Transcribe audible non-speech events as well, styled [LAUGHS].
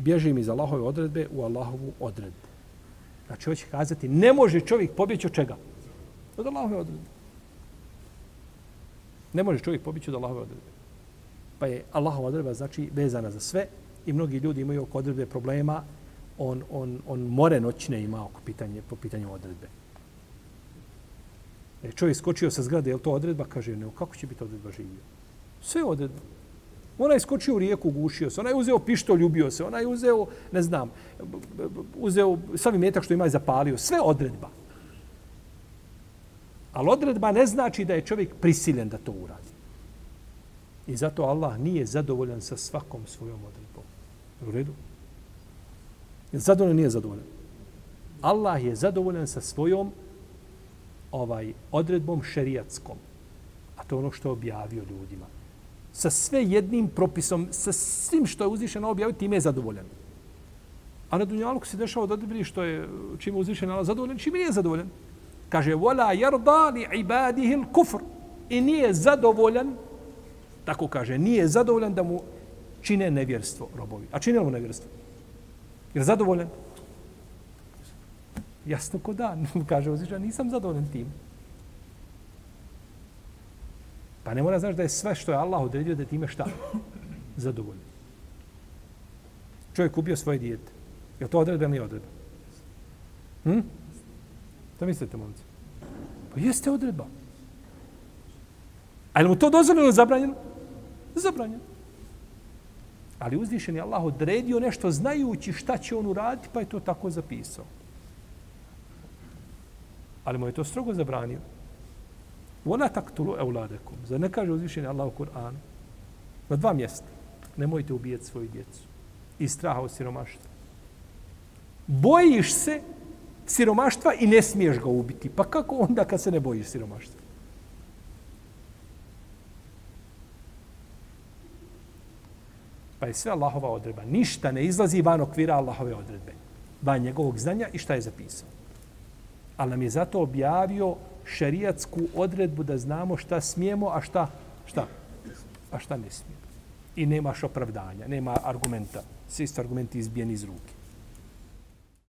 bježim iz Allahove odredbe u Allahovu odredbu. Znači, hoće kazati, ne može čovjek pobjeći od čega? Od Allahove odredbe. Ne može čovjek pobjeći od Allahove odredbe. Pa je Allahova odredba, znači, vezana za sve i mnogi ljudi imaju oko odredbe problema, on, on, on more noćne ima oko pitanje, po pitanju odredbe. E, čovjek skočio sa zgrade, je to odredba? Kaže, ne, kako će biti odredba živio? Sve odredba. Ona je skočio u rijeku, gušio se. Ona je uzeo pišto, ljubio se. Ona je uzeo, ne znam, uzeo savi metak što ima i zapalio. Sve odredba. Ali odredba ne znači da je čovjek prisiljen da to uradi. I zato Allah nije zadovoljan sa svakom svojom odredbom. U redu? Je zadovoljan nije zadovoljan? Allah je zadovoljan sa svojom ovaj odredbom šerijatskom. A to je ono što je objavio ljudima sa sve jednim propisom, sa svim što je uzvišeno objavio, time je zadovoljan. A na Dunjaluku se dešava da vidi što je čime je Allah zadovoljan, čime nije zadovoljan. Kaže, vola jarda li ibadihi kufr. I nije zadovoljan, tako kaže, nije zadovoljan da mu čine nevjerstvo robovi. A čine mu nevjerstvo? Je zadovoljan? Jasno ko da, [LAUGHS] kaže uzvišeno, nisam zadovoljan tim. Pa ne mora znaš da je sve što je Allah odredio da ti time šta? Zadovoljno. Čovjek ubio svoje dijete. Je to odredba ili nije odredba? Hm? Šta mislite, momci? Pa jeste odredba. A je mu to dozvoljeno ili zabranjeno? Zabranjeno. Ali uzvišen je Allah odredio nešto znajući šta će on uraditi, pa je to tako zapisao. Ali mu je to strogo zabranio. Vola taktulu euladekum. Zar ne kaže uzvišenje Allah u Kur'anu? Na dva mjesta. Nemojte ubijati svoju djecu. I straha od siromaštva. Bojiš se siromaštva i ne smiješ ga ubiti. Pa kako onda kad se ne bojiš siromaštva? Pa je sve Allahova odredba. Ništa ne izlazi van okvira Allahove odredbe. Van njegovog znanja i šta je zapisao. Ali nam je zato objavio šerijatsku odredbu da znamo šta smijemo, a šta, šta, a šta ne smijemo. I nemaš opravdanja, nema argumenta. Svi su argumenti izbijeni iz ruke.